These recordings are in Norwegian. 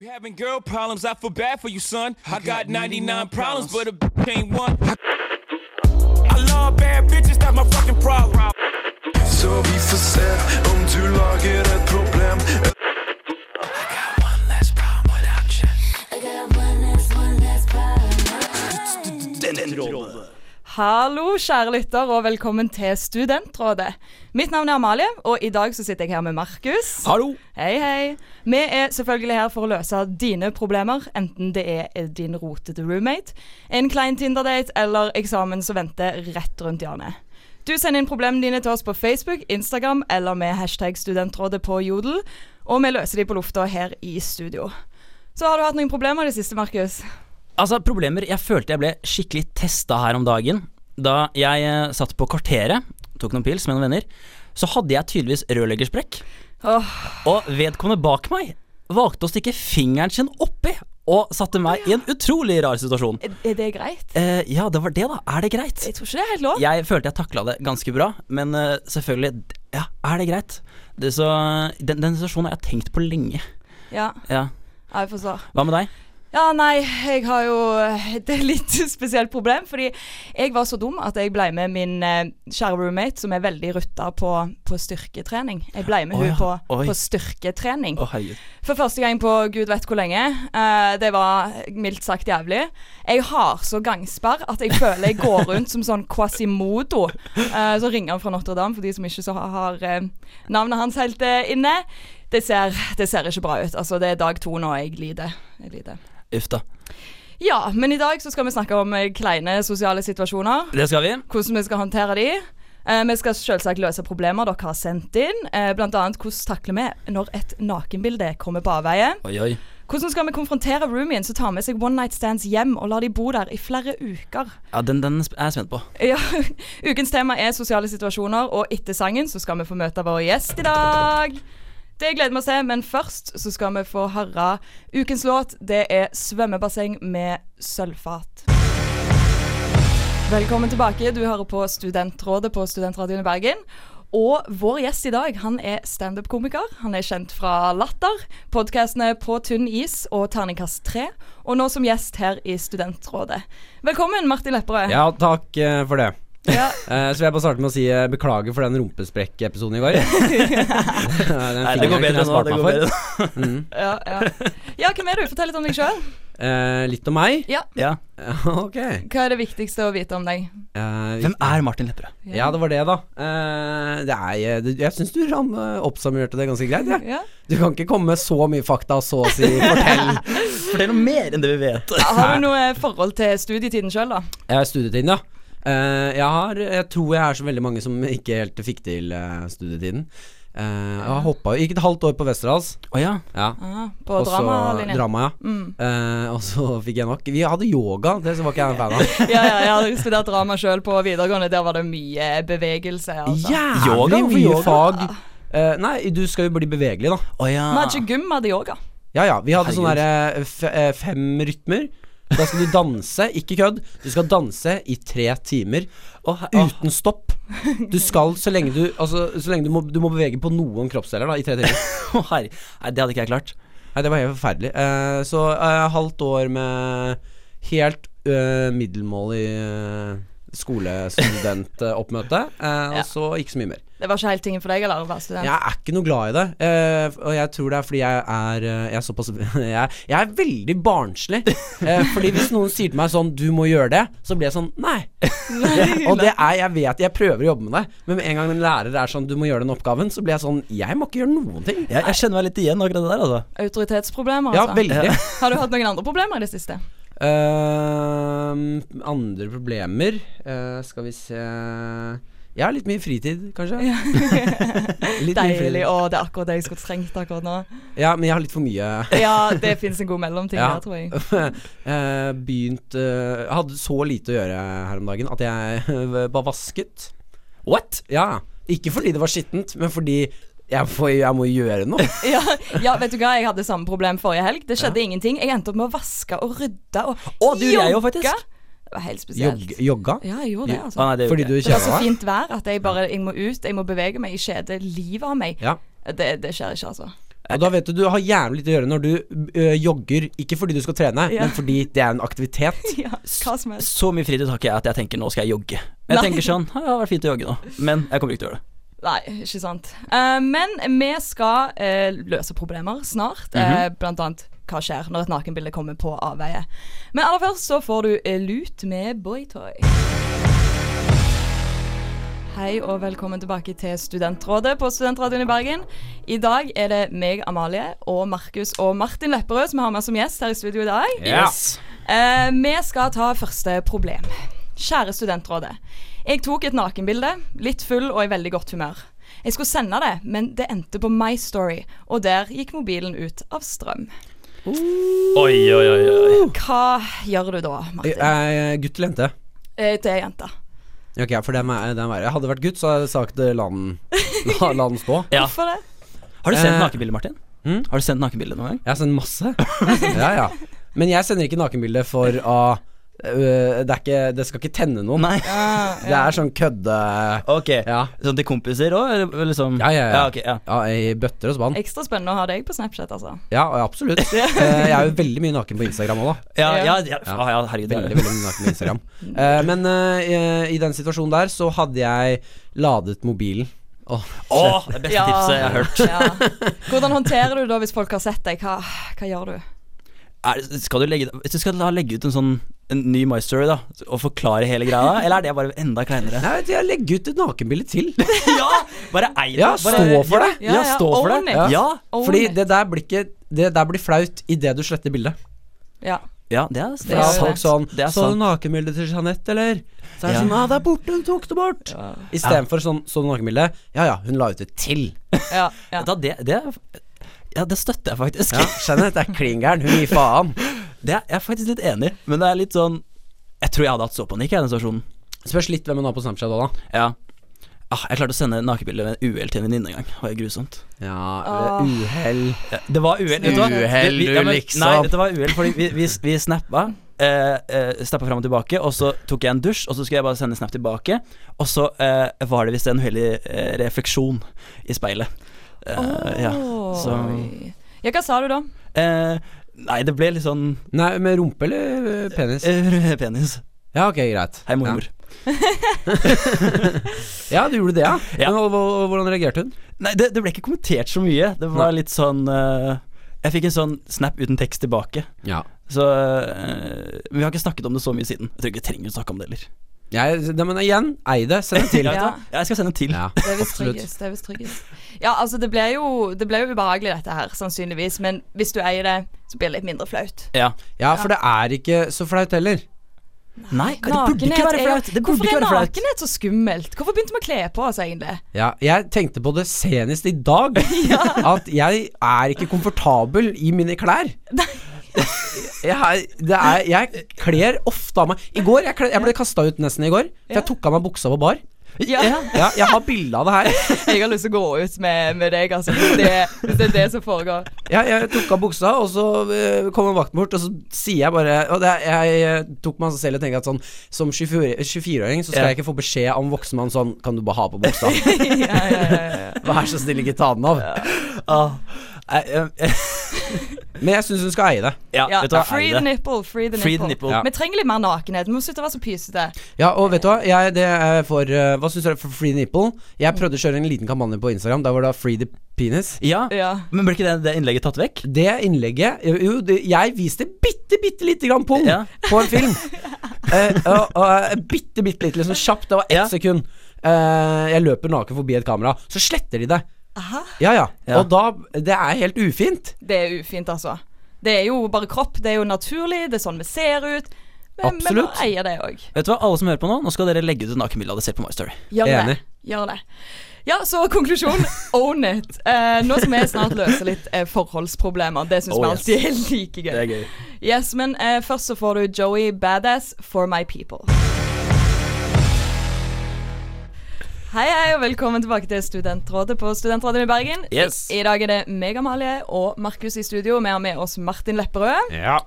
You having girl problems? I feel bad for you, son. I got 99 problems, but a bitch ain't one. I love bad bitches, that's my fucking problem. Så vi får se om du lager et problem. Hallo, kjære lytter, og velkommen til Studentrådet. Mitt navn er Amalie, og i dag så sitter jeg her med Markus. Hallo! Hei, hei. Vi er selvfølgelig her for å løse dine problemer, enten det er din rotete roommate, en klein Tinder-date eller eksamen som venter rett rundt hjørnet. Du sender inn problemene dine til oss på Facebook, Instagram eller med hashtag Studentrådet på Jodel, og vi løser de på lufta her i studio. Så har du hatt noen problemer i det siste, Markus? Altså, problemer Jeg følte jeg ble skikkelig testa her om dagen. Da jeg eh, satt på Kvarteret, tok noen pils med noen venner, så hadde jeg tydeligvis rørleggersprekk. Oh. Og vedkommende bak meg valgte å stikke fingeren sin oppi og satte meg i en utrolig rar situasjon. er det greit? Eh, ja, det var det, da. Er det greit? Jeg tror ikke det er helt lov. Jeg følte jeg takla det ganske bra, men uh, selvfølgelig Ja, er det greit? Det, så, den, den situasjonen har jeg tenkt på lenge. Ja, Ja. jeg forstår. Hva med deg? Ja, nei, jeg har jo et litt spesielt problem. Fordi jeg var så dum at jeg ble med min eh, kjære roommate, som er veldig rutta på, på styrketrening. Jeg ble med Å, hun ja. på, på styrketrening. Å. For første gang på gud vet hvor lenge. Uh, det var mildt sagt jævlig. Jeg har så gangsperr at jeg føler jeg går rundt som sånn Quasimodo. Uh, så ringer han fra Notre-Dame, for de som ikke så har, eh, navnet hans helt eh, inne. Det ser, det ser ikke bra ut. Altså, det er dag to nå, jeg lider. Jeg lider. Uff da. Ja, men i dag så skal vi snakke om eh, kleine sosiale situasjoner. Det skal vi. Hvordan vi skal håndtere de. Eh, vi skal selvsagt løse problemer dere har sendt inn. Eh, blant annet hvordan takler vi når et nakenbilde kommer på avveie. Oi, oi. Hvordan skal vi konfrontere roomien som tar med seg one night stands hjem og lar de bo der i flere uker? Ja, den, den er jeg spent på. Ja, Ukens tema er sosiale situasjoner, og etter sangen så skal vi få møte vår gjest i dag. Det gleder vi oss til, men først så skal vi få høre ukens låt. Det er 'Svømmebasseng med sølvfat'. Velkommen tilbake. Du hører på Studentrådet på Studentradioen i Bergen. Og vår gjest i dag han er standup-komiker. Han er kjent fra Latter, podkastene På tynn is og Terningkast 3, og nå som gjest her i Studentrådet. Velkommen, Martin Lepperød. Ja, takk eh, for det. Ja. Uh, så vil jeg bare starte med å si uh, beklager for den rumpesprekkepisoden i går. Den Nei, det går bedre nå. Det går bedre. Mm. Ja, ja. ja, hvem er du? Fortell litt om deg sjøl. Uh, litt om meg. Ja. Ja. ok. Hva er det viktigste å vite om deg? Eh, Hvem er Martin Lepperød? Ja, det var det, da. Eh, det er eh, det- Jeg syns du ram, eh, oppsummerte det ganske greit. Ja. Ja. Du kan ikke komme med så mye fakta og så å si fortell. Fortell noe mer enn det vi vet. Har du noe forhold til studietiden sjøl, da? Jeg er studietiden, ja. Eh, jeg har Jeg tror jeg er så veldig mange som ikke helt fikk til uh, studietiden. Uh, jeg har hoppa Gikk et halvt år på Westerdals. Oh, ja. Ja. Ah, på også, dramalinjen? Drama, ja. Mm. Uh, og så fikk jeg nok. Vi hadde yoga, det var ikke jeg en fan av. Ja, ja, jeg hadde studert drama sjøl på videregående. Der var det mye bevegelse. Altså. Jævlig Yoga? Mye yoga? fag. Uh, nei, du skal jo bli bevegelig, da. Oh, ja. Vi hadde ikke gym, vi hadde yoga. Ja ja, vi hadde sånne f eh, fem rytmer. Da skal du danse, ikke kødd. Du skal danse i tre timer og, uten stopp. Du skal så lenge du Altså, så lenge du må, du må bevege på noen kroppsdeler da i tre timer. herre. Nei, det hadde ikke jeg klart. Nei, det var helt forferdelig. Uh, så uh, halvt år med helt uh, middelmålig uh, skolestudentoppmøte, uh, Ja. og så ikke så mye mer. Det var ikke helt tingen for deg, eller? å være student? Jeg er ikke noe glad i det, Uh, og jeg tror det er fordi jeg er uh, Jeg er såpass Jeg, jeg er veldig barnslig. Uh, fordi hvis noen sier til meg sånn 'Du må gjøre det', så blir jeg sånn Nei. og det er Jeg vet jeg prøver å jobbe med det, men med en gang en lærer er sånn 'Du må gjøre den oppgaven', så blir jeg sånn Jeg må ikke gjøre noen ting. Jeg, jeg kjenner meg litt igjen akkurat det der, altså. Autoritetsproblemer, Ja, altså. veldig. Har du hatt noen andre problemer i det siste? Ehm, andre problemer eh, Skal vi se Jeg har litt mye fritid, kanskje. Litt Deilig. Å, det er akkurat det jeg skulle trengt akkurat nå. Ja, men jeg har litt for mye. Ja, det fins en god mellomting Ja. der, tror jeg. Eh, begynt uh, hadde så lite å gjøre her om dagen at jeg bare vasket. What? Ja. Ikke fordi det var skittent, men fordi jeg, får, jeg må gjøre noe. Ja, ja, vet du hva, jeg hadde samme problem forrige helg. Det skjedde ingenting. Jeg endte opp med å vaske og rydde og Å, du, jogge. jeg jo faktisk. Det var helt spesielt. Jog, jogga. Ja, jeg gjorde det, altså. Ah, nei, det Fordi du jeg. Det var så fint vær at jeg bare Jeg må ut, jeg må bevege meg. Jeg kjeder livet av meg. Ja. Det, det skjer ikke, altså. Og da vet du du har jævlig litt å gjøre når du ø, jogger, ikke fordi du skal trene, Ja. men fordi det er en aktivitet. Ja, hva som helst. Så mye fritid har ikke jeg at jeg tenker nå skal jeg jogge. Jeg Nei. tenker sånn «Ja, Det har vært fint å jogge nå, men jeg kommer ikke til å gjøre det. Nei, ikke sant. Uh, men vi skal uh, løse problemer snart. eh, blant annet hva skjer når et nakenbilde kommer på avveie. Men aller først så får du eh, Lut med Boytoy. Hei og velkommen tilbake til Studentrådet på Studentradioen i Bergen. I dag er det meg, Amalie, og Markus og Martin Lepperød som har med som gjest her i studio i dag. Yes. Eh, vi skal ta første problem. Kjære Studentrådet. Jeg tok et nakenbilde, litt full og i veldig godt humør. Jeg skulle sende det, men det endte på My Story, og der gikk mobilen ut av strøm. Oi, oi, oi, oi. Hva gjør du da, Martin? Eh, gutt eller jente? Eh, det er jente. Ok, for det er, den er Jeg Hadde det vært gutt, så hadde jeg sagt eh, la den, la, la den stå. Ja. Hvorfor det? Har du sendt Eh, nakenbilde, Martin? mm? Har du sendt nakenbilde noen gang? Jeg har sendt masse. ja, ja. Men jeg sender ikke nakenbilde for å ø, det, er ikke, det skal ikke tenne noen. Nei. Det er sånn kødde... Ok. Ja. Sånn til kompiser òg, liksom? Ja, ja, ja. Okay, ja. Ja, I bøtter og spann. Ekstra spennende å ha deg på Snapchat, altså. Ja, absolutt. uh, Jeg er jo veldig mye naken på Instagram òg, da. Ja, ja, ja, Ja. ah, ja herregud. er Veldig, veldig mye naken på Instagram. Uh, Men i- i den situasjonen der så hadde jeg ladet mobilen. Åh, oh, det beste tipset jeg har hørt. Ja. Hvordan håndterer du da hvis folk har sett deg? Hva, hva gjør du? Er, skal du legge, hvis du skal legge ut en sånn en ny My Story, da, og forklare hele greia, eller er det bare enda kleinere? Nei, jeg legger ut et nakenbilde til. ja! Bare ei det. Ja, bare, stå for det. Ja, stå for det. Ja. Fordi det der blir ikke Det der blir flaut idet du sletter bildet. Ja. ja, det er, det er sant. sånn Det er Så du nakenbildet til Jeanette, eller? Så er det Ja. sånn ah, det er borte, hun tok det bort. Ja. Istedenfor sånn Så du nakenbilde? Ja ja, hun la ut et til. Ja, ja. Da, det, det, ja, det støtter jeg faktisk. Ja, Jeanette er klin gæren. Hun gir faen. Det er jeg er faktisk litt enig i, men det er litt sånn Jeg tror jeg hadde hatt såpanikk i den situasjonen. Spørs litt hvem hun har på Snapchat òg, da. Ja. Ah, jeg klarte å sende nakenbilde med en uhell til en venninne en gang. Det var grusomt. Ja, uhell. Ja, Det var uhell. vet du hva? Uhell, du, ja, men- liksom. Nei, dette var uhell fordi vi, vi, vi snappa. Uh, snappa fram og tilbake, og så tok jeg en dusj, og så skulle jeg bare sende snap tilbake. Og så eh, var det visst en uheldig eh, refleksjon i speilet. Eh, ja, så Oi. Ja, hva sa du da? eh, Nei, det ble litt sånn Nei, med rumpe eller eh, penis? eh, penis. Ja, ok, greit. Hei, mormor. Ja, du gjorde det, ja? Ja. Men hvordan reagerte hun? Nei, det, det ble ikke kommentert så mye. Det var Nei. litt sånn uh, Jeg fikk en sånn snap uten tekst tilbake. Ja. Så uh, Vi har ikke snakket om det så mye siden. Jeg tror ikke vi trenger å snakke om det heller. Jeg, det, men igjen, ei det. Send det til. Ja. Jeg skal sende en til. Ja, Det er visst tryggest. Det er tryggest. Ja, altså, det blir, jo, det blir jo ubehagelig, dette her, sannsynligvis. Men hvis du eier det, så blir det litt mindre flaut. Ja. Ja, for det er ikke så flaut heller. Nei, det burde ikke være flaut. Det burde Hvorfor ikke er være flaut. nakenhet så skummelt? Hvorfor begynte vi å kle på oss, egentlig? Ja, jeg tenkte på det senest i dag. At jeg er ikke komfortabel i mine klær. Jeg, er- jeg kler ofte av meg I går, jeg, kler, jeg ble kasta ut nesten i går, for jeg tok av meg buksa på bar. Ja. Ja, jeg har bilde av det her. Jeg har lyst til å gå ut med, med deg, altså, hvis det, hvis det er det som foregår. Ja, jeg tok av buksa, og så uh, kom en vakt bort, og så sier jeg bare Og det, jeg eh, tok meg selv og tenkte at sånn som 24 24-åring så skal Ja. jeg ikke få beskjed av en voksen mann sånn Kan du bare ha på buksa? ja, ja, ja, ja. Vær så snill, ikke ta den av. Ah, jeg, jeg, jeg, Men jeg syns hun skal eie det. ja, Ja, vet du hva? free the nipple, free the nipple. Free the nipple. Ja. Vi trenger litt mer nakenhet. Vi må slutte å være så pysete. Ja, og vet du hva? Jeg, det er for uh, Hva syns dere for Free Nipple? Jeg prøvde å kjøre en liten kampanje på Instagram. Der var det Free the Penis. Ja, Ja. men ble ikke det, det innlegget tatt vekk? Det innlegget Jo, det, jeg viste bitte, bitte lite grann pung Ja. på en film. uh, uh, og, eh, bitte, bitte litt, liksom kjapt. Det var ett Ja. sekund. Eh, jeg løper naken forbi et kamera, så sletter de det. Aha. Ja, ja. Ja. Og da Det er helt ufint. Det er ufint, altså. Det er jo bare kropp. Det er jo naturlig. Det er sånn vi ser ut. Men vi eier det òg. Vet du hva, alle som hører på nå, nå skal dere legge ut et nakenbilde av dere selv på My Story. Gjør det. Gjør det. Ja, så konklusjon own it. Eh, nå skal vi snart løse litt eh, forholdsproblemer. Det syns Oh, vi yes. alltid er like gøy. gøy. Yes, men eh, først så får du Joey Badass for my people. Hei, hei, og velkommen tilbake til Studentrådet på Studentrådet i Bergen. Yes. I, I dag er det meg, Amalie, og Markus i studio. Vi har med oss Martin Lepperød. Ja.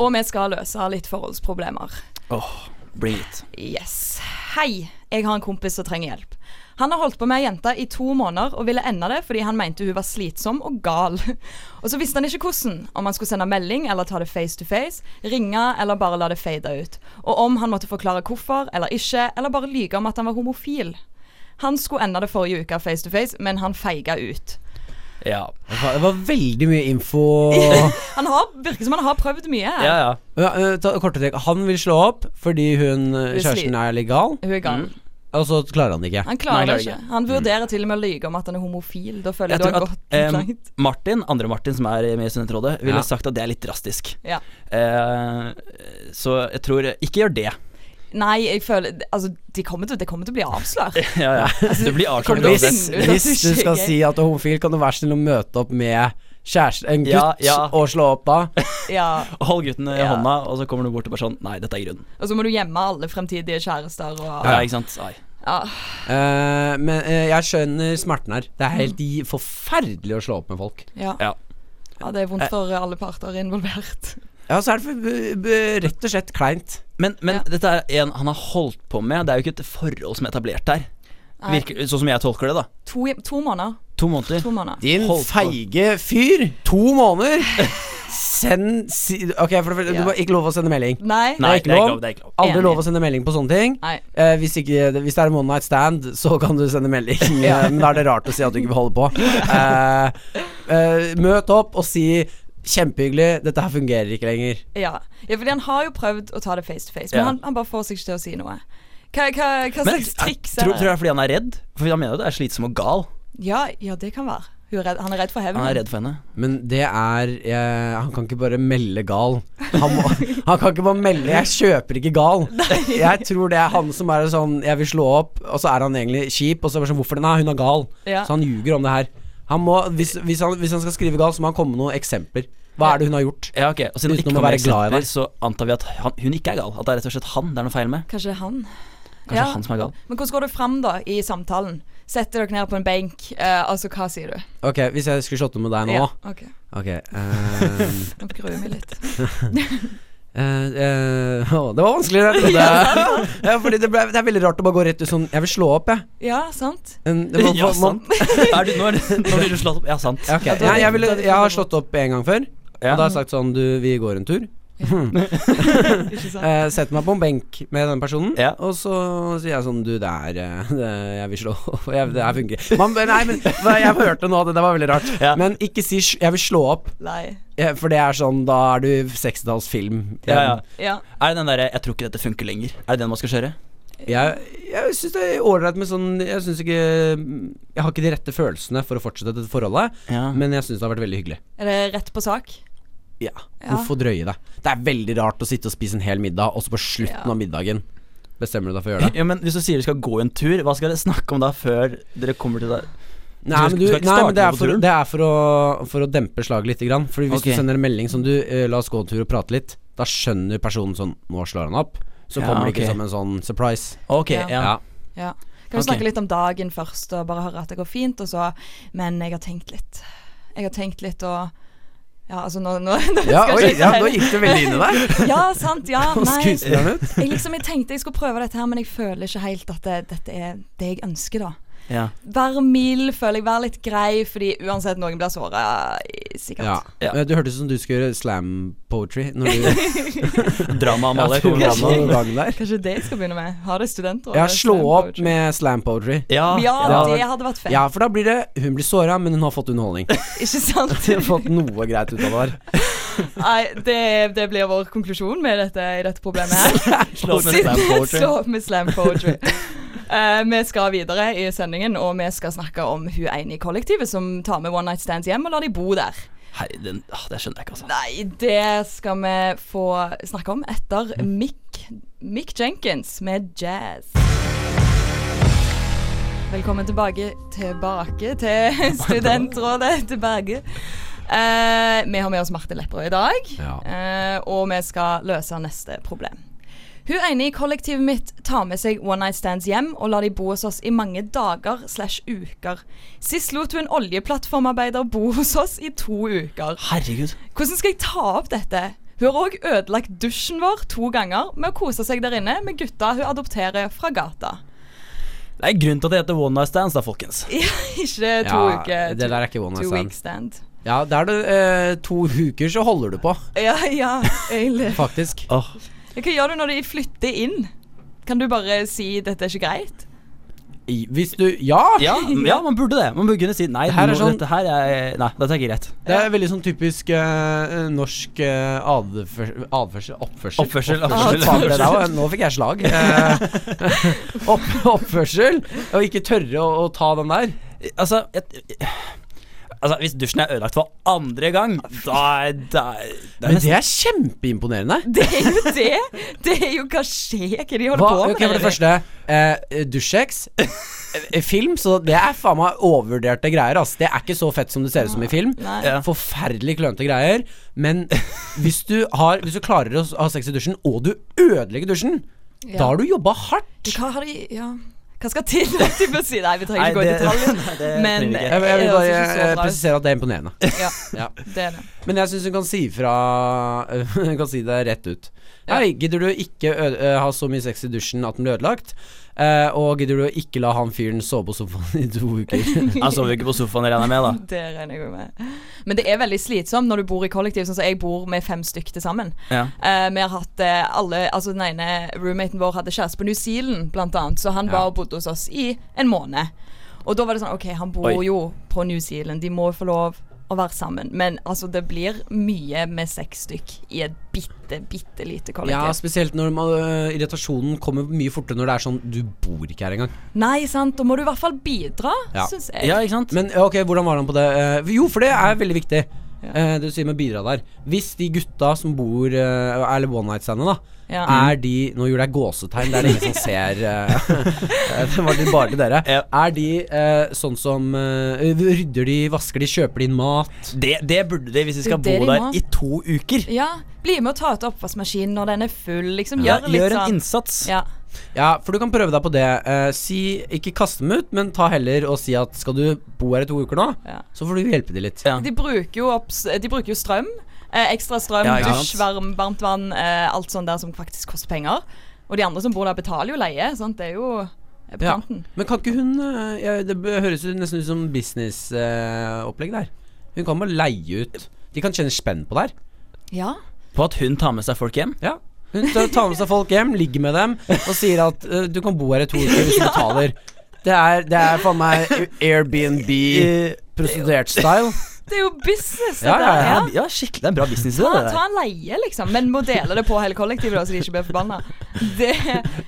Og vi skal løse litt forholdsproblemer. Åh, bring it. Yes. Hei, jeg har en kompis som trenger hjelp. Han har holdt på med ei jente i to måneder og ville ende det fordi han mente hun var slitsom og gal. Og så visste han ikke hvordan, om han skulle sende melding eller ta det face to face, ringe eller bare la det fade ut. Og om han måtte forklare hvorfor eller ikke, eller bare lyge om at han var homofil. Han skulle ende det forrige uke face to face, men han feiga ut. Ja. Det var- veldig mye info. Han har, virker som han har prøvd mye. ja, ja. Ja, eh, ta korte trekk. Han vil slå opp fordi hun eh, er kjæresten er legal, Hun er gal. og så klarer han det ikke. Han klarer Nei, det ikke. ikke. Han vurderer til og med å lyge om at han er homofil. Da føler Jeg jeg du har at gått eh, langt. Martin, andre Martin som er med i studentrådet, ville Ja. sagt at det er litt drastisk. Ja. Eh, så jeg tror Ikke gjør det. Nei, jeg føler Altså, det kommer til, det kommer til å bli avslørt. ja, ja. Det blir avslørt Hvis, hvis du skal si at du er homofil, kan du være snill å møte opp med kjæreste, en gutt, Ja, ja. og slå opp da. Ja. Hold gutten i Ja. hånda, og så kommer du bort og bare sånn Nei, dette er grunnen. Og så må du gjemme alle fremtidige kjærester og Ja, ikke sant? Ai. ja. Eh, men uh, jeg skjønner smerten her. Det er helt mm. forferdelig å slå opp med folk. Ja. Ja. ja, det er vondt for alle parter involvert. Ja, så er det for, b- b- rett og slett kleint. Men, men Ja. dette er en han har holdt på med. Det er jo ikke et forhold som er etablert der. Virker, sånn som jeg tolker det, da. to, to måneder. To måneder. To måneder. Din Holdt på. feige fyr! To måneder! Send si Ok, for det første, Ja. du må ikke lov å sende melding. Nei. Nei, det er ikke lov. lov. Det er ikke lov. Aldri lov å sende melding på sånne ting. Nei. Eh, hvis, ikke, hvis det er en one night stand, så kan du sende melding. eh, Men da er det rart å si at du ikke vil holde på. Eh, eh, møt opp og si 'kjempehyggelig, dette her fungerer ikke lenger'. Ja. ja, fordi han har jo prøvd å ta det face to face, men Ja. han, han bare får seg ikke til å si noe. Hva, hva, hva Men slags triks er det? tror du jeg det er fordi han er redd. For han mener jo det er slitsom og gal. Ja, ja, det kan være. Hun er redd, han er redd for hevn. Han er redd for henne. Men det er eh, Han kan ikke bare melde gal. Han, må, han kan ikke bare melde 'jeg kjøper ikke gal'. Jeg tror det er han som er sånn 'jeg vil slå opp', og så er han egentlig kjip, og så er det sånn 'hvorfor det? Nei, hun er gal'. Ja. Så han ljuger om det her. Han må, hvis, hvis, han, hvis han skal skrive gal, så må han komme med noen eksempler. Hva er det hun har gjort? Ja, ok Og siden utenom Uten ikke å være glad i deg. så antar vi at han, hun ikke er gal. At det er rett og slett han det er noe feil med. Kanskje det er han. Kanskje han som er gal. Men hvordan går du fram da i samtalen? Setter dere ned på en benk, Uh, altså hva sier du? Ok, hvis jeg skulle slått opp med deg nå Ja, ok. Ok um... Nå gruer jeg meg litt. Uh, uh, oh, Det var vanskeligere enn jeg trodde. ja, fordi det, ble, det er veldig rart å bare gå rett ut sånn Jeg vil slå opp, jeg. Ja, sant? Um, det var- Ja, sant. Er du, når, når blir du slått opp? Ja, sant. Okay. Ja, jeg, jeg, ville, jeg har slått opp en gang før. Ja. Og da har jeg sagt sånn Du, vi går en tur. Ikke? Eh, setter meg på en benk med den personen, Ja. og så sier jeg sånn Du, det er eh, det, Jeg vil slå opp. Jeg, det her funker. Man, nei, men jeg hørte nå, det, det var veldig rart. Ja. Men ikke si 'jeg vil slå opp', Nei. for det er sånn Da er du 60-tallsfilm. Ja, ja. Ja. Er det den derre 'jeg tror ikke dette funker lenger'? Er det den man skal kjøre? Jeg, jeg syns det er ålreit med sånn Jeg syns ikke Jeg har ikke de rette følelsene for å fortsette dette forholdet, Ja. men jeg syns det har vært veldig hyggelig. Er det rett på sak? Ja. Ja. Hvorfor drøye det? Det er veldig rart å sitte og spise en hel middag, og så på slutten Ja. av middagen bestemmer du deg for å gjøre det. ja, men Hvis du sier du skal gå en tur, hva skal dere snakke om da før dere kommer til deg Nei, men, du du, nei, men det er for, det er for, å, for å dempe slaget litt. Grann. Fordi hvis okay. du sender en melding som du eh, 'la oss gå en tur og prate litt', da skjønner personen sånn 'nå slår han opp'. Så Ja, kommer det ikke som en sånn surprise. Ok, Ja. ja. Ja. Kan vi snakke litt om dagen først, og bare høre at det går fint, og så Men jeg har tenkt litt. Jeg har tenkt litt, og Ja, altså, nå, nå, nå Ja, oi, ja, nå gikk det veldig inn i deg. Ja, sant. Ja, nei. Jeg liksom jeg tenkte jeg skulle prøve dette her, men jeg føler ikke helt at det, dette er det jeg ønsker, da. Ja. Være mild, føler jeg. Være litt grei, fordi uansett noen blir såra, sikkert. Ja. Ja. Du hørtes ut som du skulle gjøre slam poetry. Når du Drama om alle Ja, der. Kanskje det jeg skal begynne med. Har det studenter. Ja, slå opp med slam poetry. Ja, Ja, det hadde vært fett. Ja, for da blir det Hun blir såra, men hun har fått underholdning. Ikke sant? Hun har fått noe greit ut av det. Nei, det, det blir vår konklusjon med dette, i dette problemet her. Slå opp med slam poetry. Slå opp med slam poetry. Eh, vi skal videre i sendingen, og vi skal snakke om hun ene i kollektivet som tar med one night stands hjem og lar de bo der. Hei, den, ah, det skjønner jeg ikke, altså. Nei, det skal vi få snakke om etter Mick, Mick Jenkins med jazz. Velkommen tilbake tilbake til Studentrådet tilbake. Eh, vi har med oss Marte Lepperød i dag, Ja. eh, og vi skal løse neste problem. Hun ene i kollektivet mitt tar med seg one night stands hjem og lar de bo hos oss i mange dager slash uker. Sist lot hun en oljeplattformarbeider bo hos oss i to uker. Herregud. Hvordan skal jeg ta opp dette? Hun har òg ødelagt dusjen vår to ganger med å kose seg der inne med gutta hun adopterer fra gata. Det er grunn til at det heter one night stands, da, folkens. Ja, Ikke to Ja, uker. det der er ikke one night stand. stand. Ja, det er det eh, to uker, så holder du på, Ja, ja, egentlig. faktisk. Åh, Hva gjør du når de flytter inn? Kan du bare si 'dette er ikke greit'? I, hvis du Ja! ja, ja, man burde det. Man burde kunne si nei, Det her er sånn- dette her er Nei, dette er ikke greit. Det er veldig sånn typisk uh, norsk uh, adfør, adførsel Oppførsel. Oppførsel, Opp- oppførsel. Ah, da? Nå fikk jeg slag. Eh, opp, oppførsel. Å ikke tørre å, å ta den der. Altså jeg, Altså, hvis dusjen er ødelagt for andre gang, da er da, det er Men det er kjempeimponerende. Det er jo det! Det er jo hva skjer? Hva de holder Hva, på med? Okay, for det første, eh, dusjsex. eh, Film, så det er faen meg overvurderte greier. Ass. Det er ikke så fett som det ser ut som i film. Nei. Forferdelig klønete greier. Men hvis du, har, hvis du klarer å ha sex i dusjen, og du ødelegger dusjen, Ja. da har du jobba hardt. Hva har de Ja. Hva skal til? å si? Nei, vi trenger ikke gå i Nei, det- detalj. Men ikke. Jeg, jeg vil det bare eh, presisere at det er imponerende. Ja, Ja. det er det. Men jeg syns hun kan si fra Hun kan si det rett ut. Ja. gidder du ikke ha så mye sex i dusjen at den blir ødelagt? Uh, og gidder du ikke la han fyren sove på sofaen i to uker? Han sover jo ikke på sofaen, regner jeg med, da. Det regner jeg med. Men det er veldig slitsomt når du bor i kollektiv. Sånn som jeg bor med fem stykker til sammen. Ja. Uh, vi har hatt uh, alle Altså Den ene roommaten vår hadde kjæreste på New Zealand, blant annet. Så han Ja. var og bodde hos oss i en måned. Og da var det sånn OK, han bor Oi. jo på New Zealand. De må jo få lov å være sammen. Men altså, det blir mye med seks stykk i et bitte, bitte lite kollektiv. Ja, spesielt når man, ø, irritasjonen kommer mye fortere når det er sånn Du bor ikke her engang. Nei, sant. Da må du i hvert fall bidra, Ja. syns jeg. ja, ikke sant? Men ok, hvordan var han på det? Uh, jo, for det er veldig viktig. Ja. Uh, det du sier med bidra der. Hvis de gutta som bor uh, Eller one night-standet, da. Ja. Er de Nå gjorde jeg gåsetegn, det er det ingen som ser. eh, det var det bare til dere. Ja. Er de eh, sånn som eh, Rydder de, vasker de, kjøper de inn mat? Det, det burde de hvis de skal bo de der i to uker. Ja, bli med og ta ut oppvaskmaskinen når den er full. Liksom, Ja, gjør litt gjør en sånn. innsats. Ja. Ja, for du kan prøve deg på det. Eh, si Ikke kaste dem ut, men ta heller og si at skal du bo her i to uker nå, Ja. så får du hjelpe dem litt. Ja. De bruker jo, opp, de bruker jo strøm. Eh, ekstra strøm, Ja, dusj, varm, varmt vann. Eh, alt sånt der som faktisk koster penger. Og de andre som bor der, betaler jo leie. Sant? Det er jo eh, på Ja. kanten. Men kan ikke hun eh, ja, Det høres jo nesten ut som businessopplegg der. Hun kan bare leie ut. De kan tjene spenn på der. Ja. På at hun tar med seg folk hjem. Ja. Hun tar med seg folk hjem, ligger med dem og sier at uh, du kan bo her i to uker hvis du betaler. Det er, det er faen meg Airbnb prostituert-style. Det er jo business, det Ja, ja, ja. Ja. Ja, skikkelig. Det er en bra business Ta, det ta en leie, liksom. Men må dele det på hele kollektivet, da, så de ikke blir forbanna. Det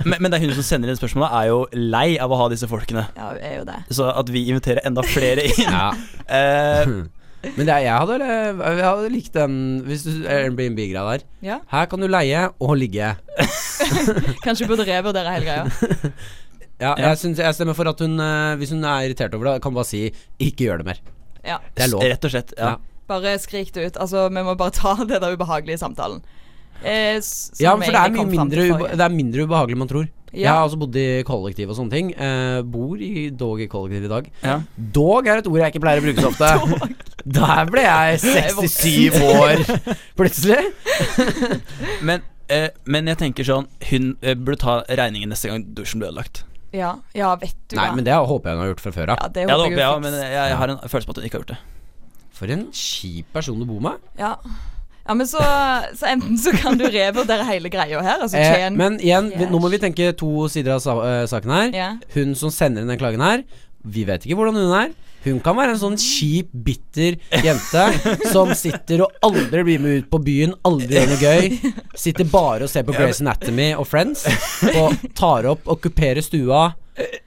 Men, men det er hun som sender inn spørsmålet, er jo lei av å ha disse folkene. ja, er jo det. Så at vi inviterer enda flere inn Ja. uh, Men det er, jeg, hadde, jeg hadde likt den Hvis du Airbnb-greia der. Ja. Her kan du leie og ligge. Kanskje burde revurdere hele greia. Ja, jeg, synes, jeg stemmer for at hun, eh, hvis hun er irritert over det, kan bare si 'ikke gjør det mer'. Ja. Det er lov. Rett og slett. Ja. Ja. Bare skrik det ut. Altså, vi må bare ta det der ubehagelige samtalen. Eh, Ja, for det er, mye mindre, det er mindre ubehagelig enn man tror. Jeg har altså bodd i kollektiv og sånne ting. Eh, bor i, dog i kollektiv i dag. Ja. Dog er et ord jeg ikke pleier å bruke så ofte. Der ble jeg 67 år plutselig. Men, eh, men jeg tenker sånn Hun eh, burde ta regningen neste gang dusjen blir ødelagt. Ja, ja, vet du Nei, da. men det håper jeg hun har gjort fra før av. ja, det Ja, det håper håper jeg jeg òg, men jeg, jeg har en følelse på at hun ikke har gjort det. For en kjip person du bor med. Ja. ja, men så, så enten så kan du revurdere hele greia her. Altså Eh, men igjen, vi, nå må vi tenke to sider av sa uh, saken her. Yeah. Hun som sender inn den klagen her, vi vet ikke hvordan hun er. Hun kan være en sånn kjip, bitter jente som sitter og aldri blir med ut på byen, aldri gjør noe gøy. Sitter bare og ser på Grace Anatomy og Friends og tar opp, okkuperer stua.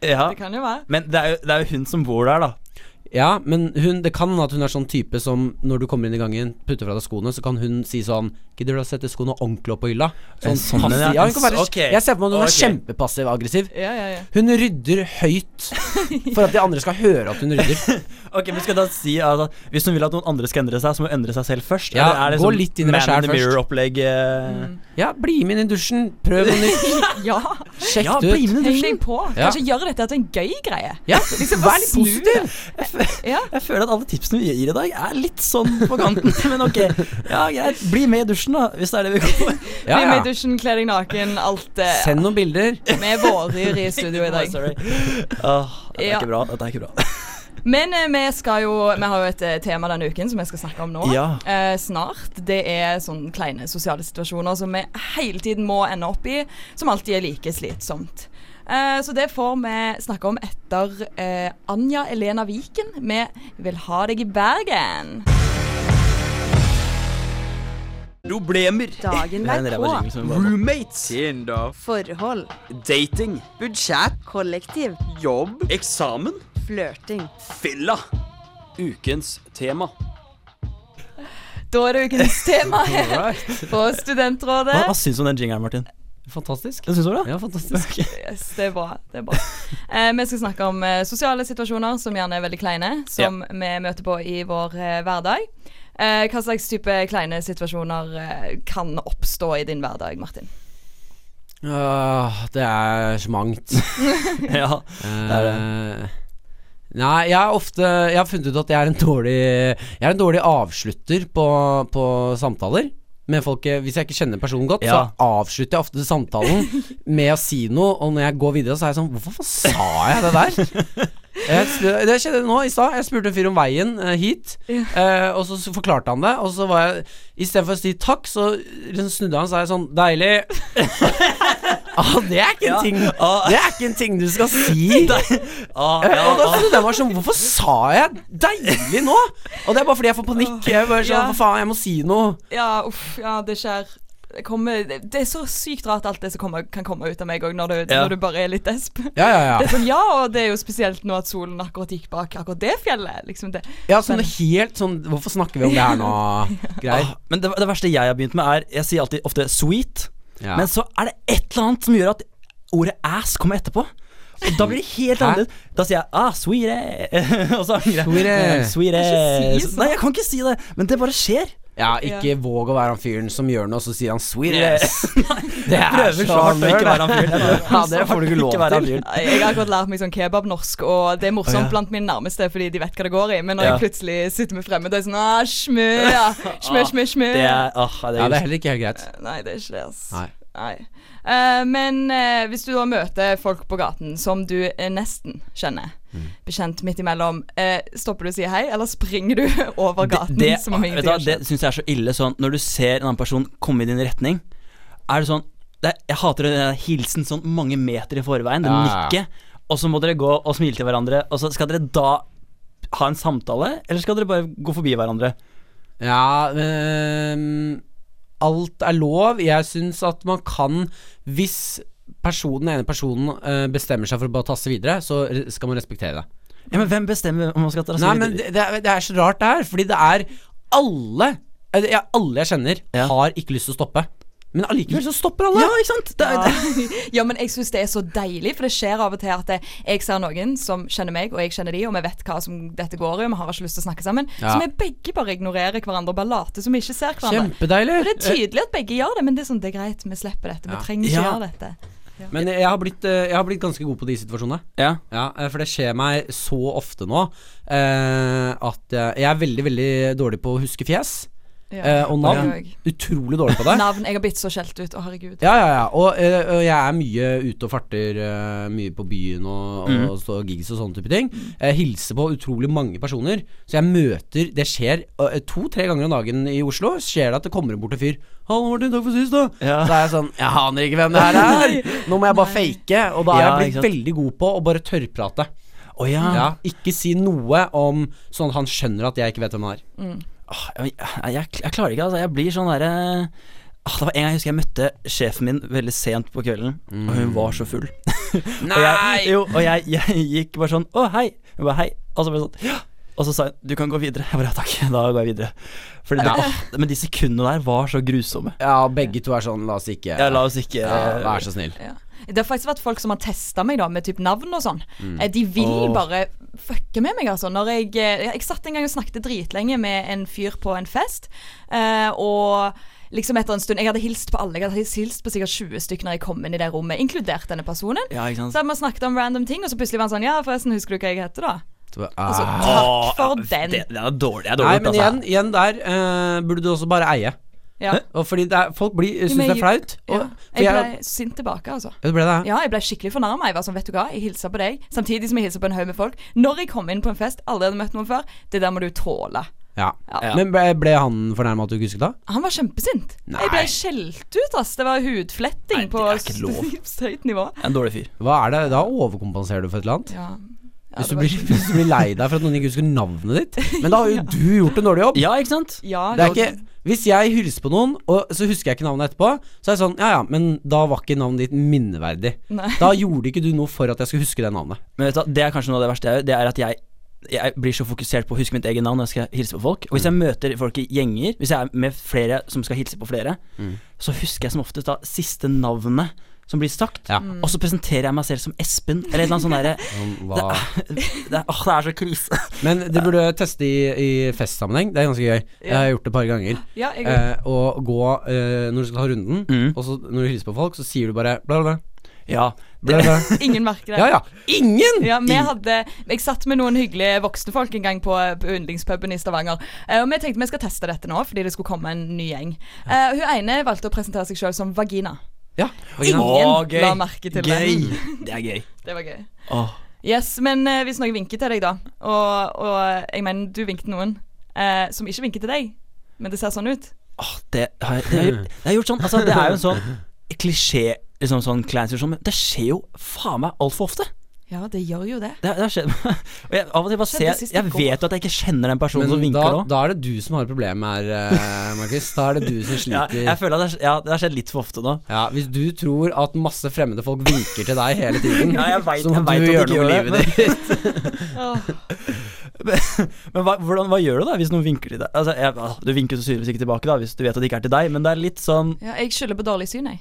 Ja, Det kan jo være. Men det er, jo, det er jo hun som bor der, da. Ja, men hun, det kan hende at hun er sånn type som når du kommer inn i gangen, putter fra deg skoene, så kan hun si sånn Gidder du å sette skoene ordentlig opp på hylla? Sånn Sånn, passiv. ja. Ja, hun kan være, okay. Jeg ser for meg at hun er Ok. kjempepassiv-aggressiv. Ja, ja, ja. Hun rydder høyt for at de andre skal høre at hun rydder. Ok, men skal da si altså, Hvis hun vil at noen andre skal endre seg, så må hun endre seg selv først? Ja, Eller er det gå sånn litt inn i deg Man in the først. mirror-opplegg? eh? Mm. Ja, bli med inn i dusjen. Prøv noe nytt. ja. Sjekk Ja, det bli ut. med i Heng på. Ja. Kanskje gjøre dette til en gøy greie. Ja, Liksom Vær litt positiv. Ja. Jeg føler at alle tipsene vi gir i dag, er litt sånn på kanten. Men ok, ja greit. Bli med i dusjen, da, hvis det er det vi går for. Ja, Bli med i ja. dusjen, kle deg naken, alt det. Send noen bilder. med vårdyr i studio i dag. Sorry. Oh, dette er Ja. ikke bra. Dette er ikke bra. Men eh, vi skal jo Vi har jo et eh, tema denne uken som vi skal snakke om nå. Ja. Eh, snart. Det er sånne kleine sosiale situasjoner som vi hele tiden må ende opp i, som alltid er like slitsomt. Eh, så det får vi snakke om etter eh, Anja Elena Viken med 'Vil ha deg i Bergen'. Problemer. Dagen Det er en ræva derpå. jingle som vi bare- Roommates. Tinder. Forhold. Dating. Budsjett. Kollektiv. Jobb. Eksamen. Flørting. Fylla. Ukens tema. Da er det ukens tema her på Studentrådet. Hva, hva syns du om den jingeren, Martin? Fantastisk. Den syns du det? Ja, fantastisk. Yes, det er bra. Det er bra. Eh, vi skal snakke om eh, sosiale situasjoner som gjerne er veldig kleine, som vi møter på i vår eh, hverdag. Eh, hva slags type kleine situasjoner eh, kan oppstå i din hverdag, Martin? Uh, det er så mangt. Ja. er Eh, Nei, jeg ofte Jeg har funnet ut at jeg er en dårlig Jeg er en dårlig avslutter på, på samtaler. Med folk, hvis jeg ikke kjenner personen godt, Ja. så avslutter jeg ofte samtalen med å si noe. Og når jeg går videre, så er jeg sånn Hvorfor sa jeg det der? Jeg, det skjedde nå i stad. Jeg spurte en fyr om veien eh, hit, eh, og så, så forklarte han det. Og så var jeg Istedenfor å si takk, så liksom snudde han, så er sånn Deilig. ah, det er ikke en Ja. ting Ah. Det er ikke en ting du skal si. Ah, Eh, ja, og da ah. det jeg meg sånn Hvorfor sa jeg 'deilig' nå? Og det er bare fordi jeg får panikk. Jeg bare sånn, Ja. For faen, jeg må si noe. Ja, uff, ja, det skjer. Det, kommer, det det er så sykt rart alt det som kommer, kan komme ut av meg òg, når, du- Ja. når du bare er litt desp. Ja, ja, ja. Det er sånn, ja, og det er jo spesielt nå at solen akkurat gikk bak akkurat det fjellet. Liksom det. Ja, sånn helt sånn Hvorfor snakker vi om det her nå? Greier. Ah, Men det, det verste jeg har begynt med, er Jeg sier alltid ofte 'sweet', Ja. men så er det et eller annet som gjør at ordet 'ass' kommer etterpå. Og da blir det helt annerledes. Da sier jeg 'ah, sweet', eh», og så angrer jeg. Sweetie. Sweetie. Nei, jeg kan ikke si det, men det bare skjer. Ja, ikke våg å være han fyren som gjør noe, og så sier han 'sweet ass'. Det er prøver så hardt å ikke være han fyren. Ja, det får du ikke lov til. Jeg har akkurat lært meg sånn kebabnorsk, og det er morsomt ja. blant mine nærmeste, fordi de vet hva det går i. Men når jeg plutselig sitter med fremmede, er sånn ah, smø, ja. Smø, smø, smø. Det er, oh, det Ja, det er heller ikke helt greit. Nei, det er ikke det, ass. Nei. Nei. Uh, men uh, hvis du da møter folk på gaten som du eh, nesten kjenner, Mm. bekjent midt imellom, eh, stopper du og sier hei, eller springer du over gaten det, det, det syns jeg er så ille sånn Når du ser en annen person komme i din retning, er det sånn det, Jeg hater den hilsen sånn mange meter i forveien, det Ja, ja. nikket, og så må dere gå og smile til hverandre, og så skal dere da ha en samtale, eller skal dere bare gå forbi hverandre? Ja øh, Alt er lov. Jeg syns at man kan Hvis personen, den ene personen uh, bestemmer seg for å bare tasse videre, så skal man respektere det. Ja, men hvem bestemmer om man skal ta Nei, men det, det, er, det er så rart det her, fordi det er alle eh, ja, Alle jeg kjenner, Ja. har ikke lyst til å stoppe. Men allikevel så stopper alle. Ja, ikke sant? Det, det, Ja, men jeg syns det er så deilig, for det skjer av og til at jeg ser noen som kjenner meg, og jeg kjenner de, og vi vet hva som dette går i, og vi har ikke lyst til å snakke sammen. Ja. Så vi begge bare ignorerer hverandre og bare later som vi ikke ser hverandre. Kjempedeilig. Og det er tydelig at begge gjør det, men det er sånn, det er greit, vi slipper dette. Vi trenger ikke Ja. gjøre dette. Men jeg har, blitt, eh, jeg har blitt ganske god på de situasjonene. ja. Ja, eh, For det skjer meg så ofte nå eh, at jeg, jeg er veldig, veldig dårlig på å huske fjes. Eh, og navn. Utrolig dårlig på det. Navn. Jeg har blitt så skjelt ut. Å, herregud. Ja, ja, ja. Og, eh, og jeg er mye ute og farter, eh, mye på byen og, Mm. og står gigs og sånne type ting. Jeg hilser på utrolig mange personer. Så jeg møter Det skjer eh, to-tre ganger om dagen i Oslo. Skjer det at det kommer bort en fyr. 'Hallo, Martin, takk for sist, da.' Ja. Så er jeg sånn Jeg aner ikke hvem det her er. Nå må jeg bare fake. Og da er Ja, jeg blitt veldig god på å bare tørrprate. Å ja. Ja, ikke si noe om sånn at han skjønner at jeg ikke vet hvem han er. Åh, jeg, jeg, jeg klarer ikke, altså. Jeg blir sånn derre Ah, det var En gang jeg husker jeg møtte sjefen min veldig sent på kvelden, og hun var så full. Og jeg, jo, og jeg, jeg gikk bare sånn Å, hei. Hun bare hei. Og så bare sånn Ja. Og så sa hun du kan gå videre. Jeg bare ja takk, da går jeg videre. For det, åh, men de sekundene der var så grusomme. Ja, begge to er sånn La oss ikke Ja, la oss ikke ja, Vær så snill. Ja. Det har faktisk vært folk som har testa meg da med typ navn og sånn. Mm. Eh, De vil oh. bare fucke med meg, altså. Når jeg, eh, jeg satt en gang og snakket dritlenge med en fyr på en fest, eh, og liksom etter en stund Jeg hadde hilst på alle. Jeg hadde hilst på sikkert 20 stykker når jeg kom inn i det rommet, inkludert denne personen. Ja, ikke sant. Så hadde vi snakket om random ting, og så plutselig var han sånn Ja, forresten, husker du hva jeg heter, da? Så, Altså, takk for den. Det, det er dårlig. Det er Nei, men altså. igjen, igjen der uh, burde du også bare eie. Ja. Og fordi det er, folk blir, syns det er flaut. Og, ja. Jeg Jeg jeg, ble sint tilbake, altså. ja, du ble det. Ja, jeg ble skikkelig fornærma. Jeg var sånn, vet du hva, jeg hilsa på deg samtidig som jeg hilsa på en haug med folk. Når jeg kom inn på en fest, aldri hadde møtt noen før, det der må du tåle. Ja. Ja. Men ble, ble han fornærma at du ikke husket det? Han var kjempesint. Nei. Jeg ble skjelt ut, ass. Det var hudfletting Nei, det på høyt nivå. En dårlig fyr. Hva er det? Da overkompenserer du for et eller annet. Ja. Ja, Hvis du, blir, hvis du blir lei deg for at noen ikke husker navnet ditt. Men da har jo du gjort en dårlig jobb. Ja, ikke sant? Ja, Det er ikke Hvis jeg hilser på noen, og så husker jeg ikke navnet etterpå, så er det sånn Ja ja, men da var ikke navnet ditt minneverdig. Nei. Da gjorde ikke du noe for at jeg skulle huske det navnet. Men vet du, det er kanskje noe av det verste jeg gjør. Det er at jeg jeg blir så fokusert på å huske mitt eget navn når jeg skal hilse på folk. Og hvis jeg møter folk i gjenger, hvis jeg er med flere som skal hilse på flere, så husker jeg som oftest da siste navnet som blir sagt. Ja. Og så presenterer jeg meg selv som Espen, eller noe sånt derre Sånn, hva- det, er- åh, det er så krise. Men det burde teste i, i festsammenheng. Det er ganske gøy. Jeg har gjort det et par ganger. Ja, Eh, og gå eh, når du skal ta runden, Mm. og så når du hilser på folk, så sier du bare bla, bla, bla. Ja. bla, Det, bla. ingen merker det. Ja ja. Ingen! Ja, vi hadde Jeg satt med noen hyggelige voksne folk en gang på, på yndlingspuben i Stavanger. Eh, og vi tenkte vi skal teste dette nå, fordi det skulle komme en ny gjeng. Uh, hun ene valgte å presentere seg sjøl som vagina. Ja. Ingen Åh, gøy. la merke til gøy. det. Det er gøy. Det var gøy. Åh. Yes, men eh, hvis noen vinker til deg, da, og, og jeg mener du vinket noen eh, som ikke vinker til deg, men det ser sånn ut Åh, det har jeg, det har jeg, det har jeg gjort sånn Altså, det er jo en sånn klisjé, liksom sånn klein situasjon, men det skjer jo faen meg altfor ofte. Ja, det gjør jo det. Det, det har skjedd Og jeg, av og til bare ser jeg, Jeg vet jo at jeg ikke kjenner den personen som vinker nå. da er det du som har problemet her, eh, Markus. Da er det du som Ja, sliter. jeg føler at det, ja, det har skjedd litt for ofte nå. Ja, Hvis du tror at masse fremmede folk vinker til deg hele tiden, Ja, jeg vet- så må jeg du gjøre noe med livet ditt. Men, Men hva, hvordan, hva gjør du da hvis noen vinker til deg? Altså, jeg, ah, Du vinker så synligvis ikke tilbake da hvis du vet at det ikke er til deg, men det er litt sånn ja, jeg skylder på dårlig syn, jeg.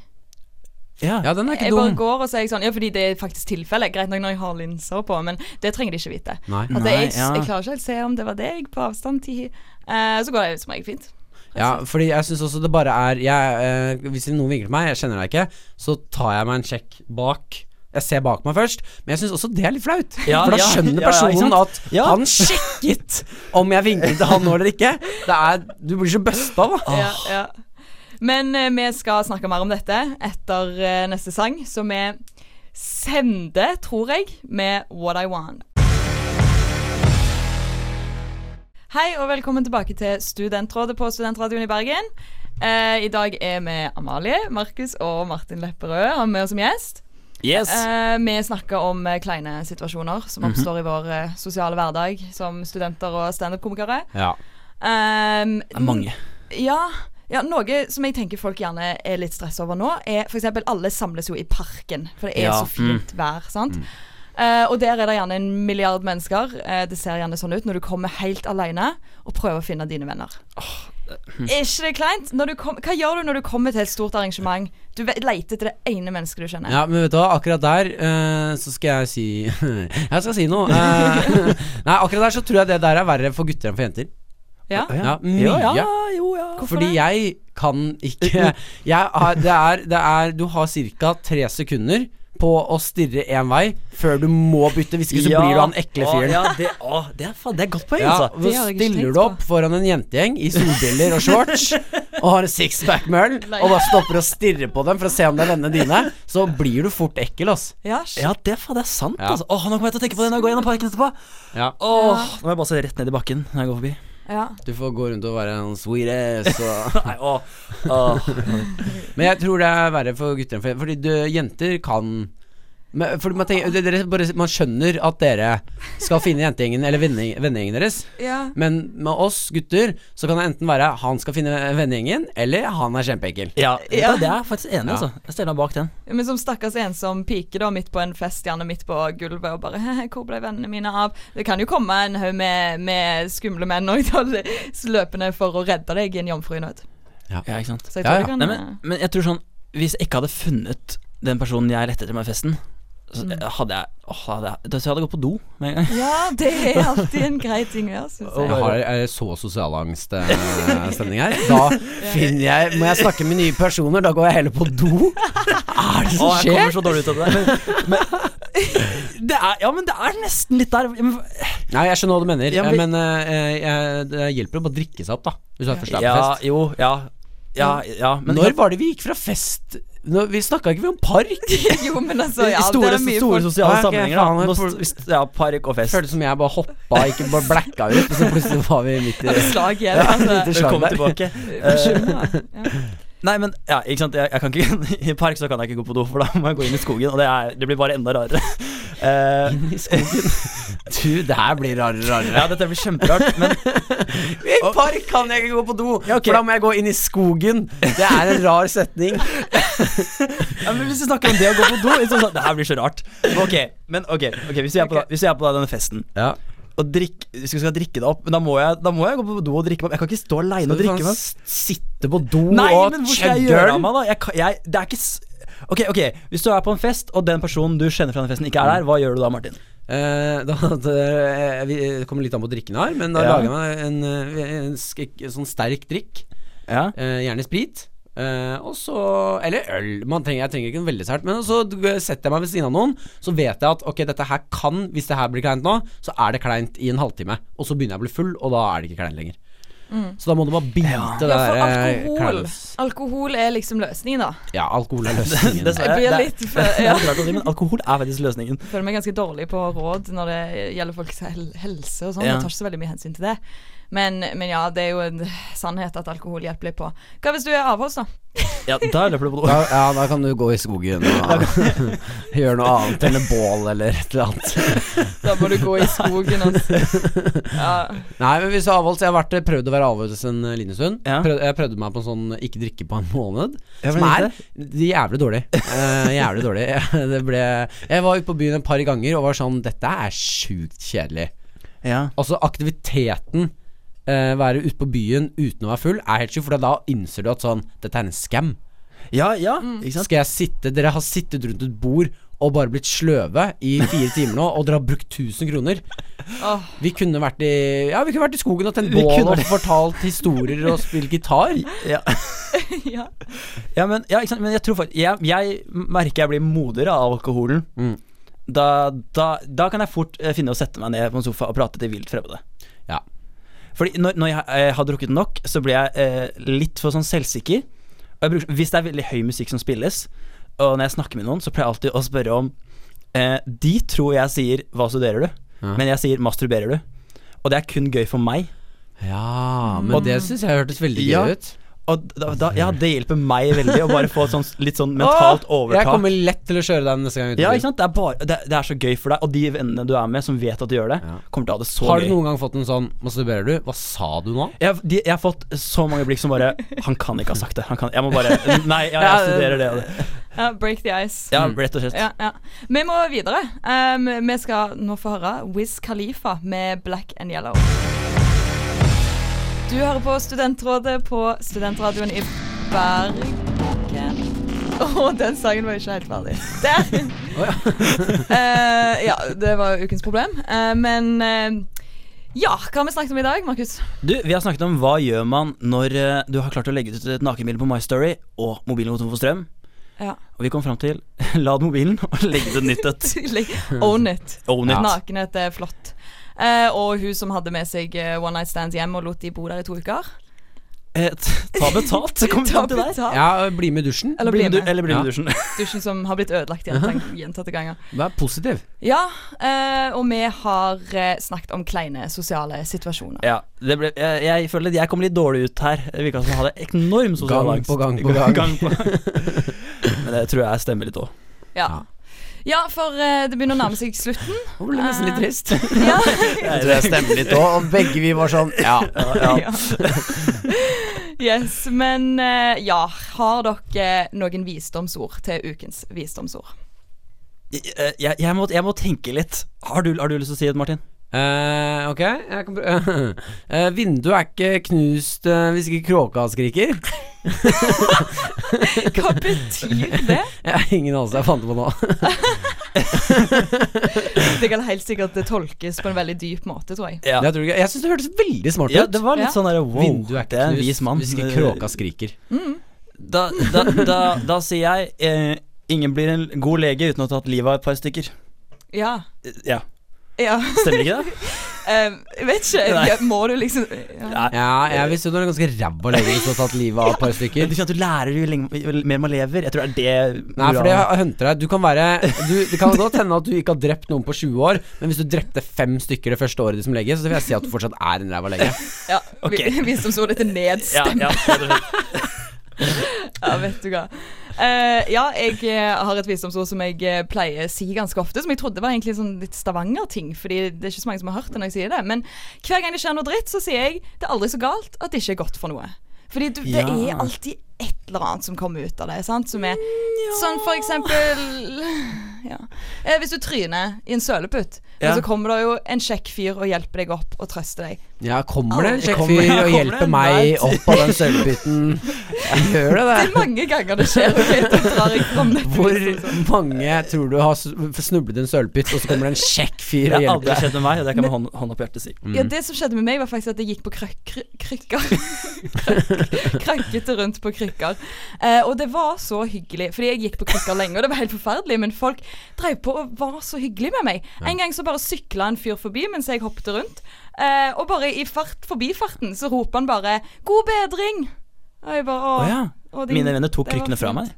Ja, Ja, den er ikke Jeg bare går og sier sånn Ja, fordi det er faktisk tilfellet. Greit nok når jeg har linser på, men det trenger de ikke vite. Nei. At Nei, jeg, ja. jeg klarer ikke helt se om det var deg på avstand. Ti. eh, så går det som regel fint. Ja, fordi jeg syns også det bare er jeg, eh, Hvis noen vinker til meg, jeg kjenner deg ikke, så tar jeg meg en sjekk bak. Jeg ser bak meg først, men jeg syns også det er litt flaut. Ja, For da skjønner ja, ja, personen at Ja. han sjekket om jeg vinket til han nå eller ikke. Det er Du blir så busta, da. Ja, ja. Men eh, vi skal snakke mer om dette etter eh, neste sang, så vi sender, tror jeg, med What I Want. Hei og velkommen tilbake til Studentrådet på Studentradioen i Bergen. Eh, I dag er vi Amalie, Markus og Martin Lepperød har med oss som gjest. Yes. Eh, vi snakker om eh, kleine situasjoner som oppstår i vår eh, sosiale hverdag som studenter og standup-komikere. Ja. Um, Det er mange. ja, ja, noe som jeg tenker folk gjerne er litt stressa over nå, er f.eks. alle samles jo i parken, for det er Ja, så fint vær. sant? Eh, og der er det gjerne en milliard mennesker. Uh, det ser gjerne sånn ut når du kommer helt alene og prøver å finne dine venner. Er ikke det kleint? Kom, hva gjør du når du kommer til et stort arrangement? Du leter etter det ene mennesket du kjenner. Ja, men vet du hva, akkurat der uh, så skal jeg si Jeg skal si noe. Uh, nei, akkurat der så tror jeg det der er verre for gutter enn for jenter. Ja? Ja, mye. Ja, ja, jo, ja. Fordi det? jeg kan ikke jeg har, det, er, det er Du har ca. tre sekunder på å stirre én vei før du må bytte, hvis ikke så blir du han ekle fyren. ja, det, å, det, er, faen, det er godt poeng, Ja, altså. så stiller du opp på. foran en jentegjeng i solbriller og shorts og har en sixpack-møll øl, og bare stopper og stirrer på dem for å se om det er vennene dine, så blir du fort ekkel, ass. Ja. Ja, det, faen, det er sant, Ja. altså. Åh, nå kommer jeg til å tenke på det når jeg går gjennom parken etterpå. Ja. Åh, Nå må jeg bare se rett ned i bakken når jeg går forbi. Ja. Du får gå rundt og være en sweet ass og Nei, å, å. Men jeg tror det er verre for gutter enn for Fordi du, jenter kan men, for man, tenker, dere, bare, man skjønner at dere skal finne jentegjengen eller venne- vennegjengen deres. ja. Men med oss gutter så kan det enten være han skal finne vennegjengen, eller han er kjempeekkel. Ja, Ja. det er jeg faktisk enig i, Ja. altså. Jeg stiller meg bak den. Men som stakkars ensom pike da midt på en fest, gjerne midt på gulvet, og bare 'Hvor ble vennene mine av?' Det kan jo komme en haug med, med skumle menn òg, løpende for å redde deg i en jomfru i nød. Ja, ikke sant. Så jeg tror ja. det kan Nei, men, men jeg tror sånn Hvis jeg ikke hadde funnet den personen jeg lette etter meg i festen, hadde jeg åh, hadde jeg, hadde jeg gått på do med en gang. Ja, det er alltid en grei ting å gjøre, syns Jeg jeg. har er det så sosialangststemning her. Da finner jeg Må jeg snakke med nye personer, da går jeg heller på do. Er det Å, Åh, jeg kommer så dårlig ut av det. Men, men det er, ja, men det er nesten litt der. Men, Nei, jeg skjønner hva du mener, Ja, eh, men- men eh, jeg, det hjelper å bare drikke seg opp, da. Hvis du er først er på ja, fest. jo, ja. Ja, ja men Når var det vi gikk fra fest Nå, Vi snakka ikke vi om park? Jo, men altså, I store, det er mye store folk- sosiale ja, sammenhenger. faen, da. Nå, hvis, ja, park og fest. Føltes som jeg bare hoppa, ikke bare blacka ut, og så plutselig var vi midt i Slag igjen. Altså. Velkommen tilbake. Nei, men ja, ikke sant jeg, jeg kan ikke I park så kan jeg ikke gå på do, for da må jeg gå inn i skogen, og det, er, det blir bare enda rarere. Uh, Inn i skogen. Du, det her blir rarere og rarere. ja, dette blir kjemperart, men I park kan jeg ikke gå på do, Ja, okay. for da må jeg gå inn i skogen. Det er en rar setning. Ja, men Hvis vi snakker om det å gå på do så, Det her blir så rart. Ok, men ok, okay Hvis vi er på, da, er på denne festen Ja. og drikk, Hvis vi skal drikke det opp Men da må jeg, da må jeg gå på do og drikke meg opp. Jeg kan ikke stå aleine og drikke meg sånn sitte på do Nei, og men hvor skal jeg gjøre av meg, da? Jeg, kan- jeg, det er ikke Ok, ok Hvis du er på en fest, og den personen du kjenner fra den festen, ikke er der, hva gjør du da, Martin? Eh, da, det, eh, det kommer litt an på drikken jeg har, men da Ja. lager jeg meg en, en, en, sånn sterk drikk. Ja Eh, gjerne sprit. Uh, og så Eller øl. Man trenger, jeg trenger ikke noe veldig sært. Men så setter jeg meg ved siden av noen, så vet jeg at ok, dette her kan Hvis det her blir kleint nå, så er det kleint i en halvtime. Og så begynner jeg å bli full, og da er det ikke kleint lenger. Så da må du bare bite Ja, det der eh, alkohol. Alkohol er liksom løsningen, da. Ja, alkohol er løsningen. Det- Jeg blir litt for, ja. rart å si, men alkohol er faktisk løsningen. Føler meg ganske dårlig på råd når det gjelder folks helse og sånn. Ja. Jeg tar ikke så veldig mye hensyn til det. Men, men ja, det er jo en sannhet at alkohol hjelper litt på. Hva hvis du er avholds, da? Ja, da løper du på do. Da, ja, da kan du gå i skogen og gjøre noe annet. Tenne bål eller et eller annet. Da må du gå i skogen altså. ja. Nei, men hvis du er avholds Jeg har vært, prøvd å være avholds en eh, liten stund. Ja. Prøv, jeg prøvde meg på en sånn ikke drikke på en måned. Ja, som er jævlig dårlig. Uh, jævlig dårlig. det ble Jeg var ute på byen et par ganger og var sånn Dette er sjukt kjedelig. Ja. Altså, aktiviteten eh, være ute på byen uten å være full, er helt sjukt, for da innser du at sånn Dette er en scam. ja, ja, Mm. ikke sant? Skal jeg sitte Dere har sittet rundt et bord og bare blitt sløve i fire timer nå, og dere har brukt 1000 kroner. Oh. Vi kunne vært i Ja, vi kunne vært i skogen og tent bål og fortalt historier og spilt gitar. Ja. ja. Ja, men, ja, ikke sant? men jeg tror faktisk jeg, jeg merker jeg blir modigere av alkoholen. Mm. Da, da, da kan jeg fort eh, finne å sette meg ned på en sofa og prate til vilt fremmede. Fordi når, når jeg eh, har drukket nok, så blir jeg eh, litt for sånn selvsikker. Og jeg bruker, hvis det er veldig høy musikk som spilles, og når jeg snakker med noen, så pleier jeg alltid å spørre om eh, De tror jeg sier 'hva studerer du?' Ja. men jeg sier 'masturberer du?' Og det er kun gøy for meg. Ja, men Og- det syns jeg hørtes veldig Ja. gøy ut. Og da, da, ja, det hjelper meg veldig å bare få et sånt, litt sånn mentalt Jeg kommer lett til å kjøre deg neste gang. ut Ja, ikke sant? Det er, bare, det, det er så gøy for deg, og de vennene du er med som vet at du gjør det, Ja. kommer til å ha det så Har du gøy. noen gang fått en sånn Masturberer du? Hva sa du nå? Jeg, de, jeg har fått så mange blikk som bare Han kan ikke ha sagt det. Han kan, jeg må bare Nei, ja, jeg studerer det og det. ja, break the ice. Ja, rett og slett. Ja, ja. Vi må videre. Um, vi skal nå få høre Wiz Khalifa med 'Black and Yellow'. Du hører på Studentrådet på studentradioen i Bergen. Å, den sangen var ikke helt ferdig. Der! Oh, ja, det var ukens problem. Uh, men uh, ja, hva har vi snakket om i dag, Markus? Du, vi har snakket om hva gjør man når du har klart å legge ut et nakenbilde på My Story, og mobilen går tom for strøm. Ja. Og vi kom fram til lad mobilen og legg ut et nytt et. Own it. Own it. Nakenhet er flott. Eh, og hun som hadde med seg eh, one night stands hjem og lot de bo der i to uker. Eh, ta betalt, så kommer vi fram til deg. Ja, bli med i dusjen. Eller Bli med, du, eller bli med Ja. dusjen. Dusjen som har blitt ødelagt gjentatte ganger. Vær positiv. Ja, eh, og vi har snakket om kleine sosiale situasjoner. Ja, det ble, jeg, jeg føler at jeg kom litt dårlig ut her. Det virka som jeg hadde enorm sosial Gang angst. på gang på gang. på. Men det tror jeg stemmer litt òg. Ja, ja for eh, det begynner å nærme seg slutten. Hun ble nesten litt trist. Ja. Jeg tror jeg stemmer litt òg, og begge vi var sånn Ja. ja. yes, men eh, ja, har dere noen visdomsord til ukens visdomsord? Jeg, jeg, jeg, må, jeg må tenke litt. Har du, har du lyst til å si det, Martin? Eh, ok, jeg kan prøve. uh, vinduet er ikke knust uh, hvis ikke kråka skriker. Hva betyr det? Jeg har ingen anelse, jeg fant det på nå. Det kan helt sikkert tolkes på en veldig dyp måte, tror jeg. Ja, Jeg, tror ikke- jeg syns det hørtes veldig smart ut. ja det var litt Ja. sånn der, wow, Vinduet er ikke knust vis mann. hvis ikke kråka skriker. Da, da, da, da sier jeg eh, ingen blir en god lege uten å ha tatt livet av et par stykker. Ja. Ja, Ja. Stemmer ikke det? Eh, jeg vet ikke. Nei. Ja, Må du liksom ja. Ja, jeg visste du var ganske ræva lenge hvis du har tatt livet av et par Men stykker. Du kjenner at du lærer jo lenge, jo mer man lever. Jeg tror det er det Nei, for det hunter deg. Du kan være du, Det kan godt hende at du ikke har drept noen på 20 år, men hvis du drepte fem stykker det første året ditt som lege, så vil jeg si at du fortsatt er en ræva lege. ja. Okay. vi- vi som så ja, nedstemt. ja, ja. Ja, vet du hva. Eh, ja, jeg eh, har et visdomsord som jeg eh, pleier å si ganske ofte, som jeg trodde var egentlig sånn litt Stavanger-ting, fordi det er ikke så mange som har hørt det når jeg sier det. Men hver gang det skjer noe dritt, så sier jeg det er aldri så galt at det ikke er godt for noe. Fordi du, det er alltid et eller annet som kommer ut av det. Sant? Som er sånn for eksempel ja. eh, Hvis du tryner i en søleputt, Ja. så kommer det jo en kjekk fyr og hjelper deg opp og trøster deg. Ja, kommer det en kjekk fyr og hjelper det meg night? opp av den sølvbiten? Gjør det Det er mange ganger det skjer. Jeg det Hvor mange tror du har snublet i en sølvpytt, og så kommer det en kjekk fyr Det har aldri skjedd med meg, og det kan med hånd, hånd på hjertet si. Ja, Det som skjedde med meg, var faktisk at jeg gikk på krøk, krykker. Krankete rundt på krykker. Eh, og det var så hyggelig, fordi jeg gikk på krykker lenge, og det var helt forferdelig, men folk drev på og var så hyggelige med meg. En gang så bare sykla en fyr forbi mens jeg hoppet rundt, eh, og bare i fart forbifarten så roper han bare 'God bedring'. Og jeg bare Å Å, ja. å, din- Mine venner tok krykkene fra meg.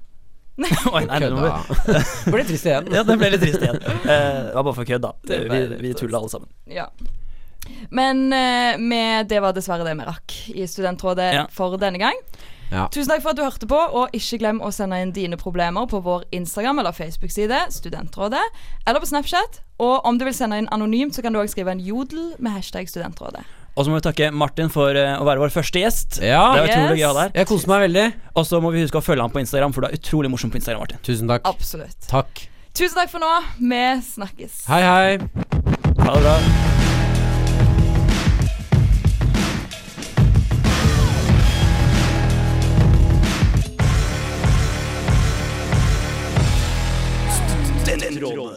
Oi, nei, vi- Ble trist igjen. Ja, det ble litt trist igjen. Eh, det var bare for kødd, da. Vi, litt vi tulla alle sammen. Ja. Men eh, med, det var dessverre det vi rakk i Studentrådet Ja. for denne gang. Ja. Tusen takk for at du hørte på, og ikke glem å sende inn dine problemer på vår Instagram eller Facebook-side, Studentrådet, eller på Snapchat. Og om du vil sende inn anonymt, så kan du òg skrive en jodel med hashtag Studentrådet. Og så må vi takke Martin for eh, å være vår første gjest. Ja. Det er utrolig Yes. gøy å ha deg. Jeg koser meg veldig. Og så må vi huske å følge han på Instagram, for du er utrolig morsom på Instagram, Martin. Tusen takk. Absolutt. Takk. Tusen takk for nå. Vi snakkes. Hei, hei. Ha det bra. digital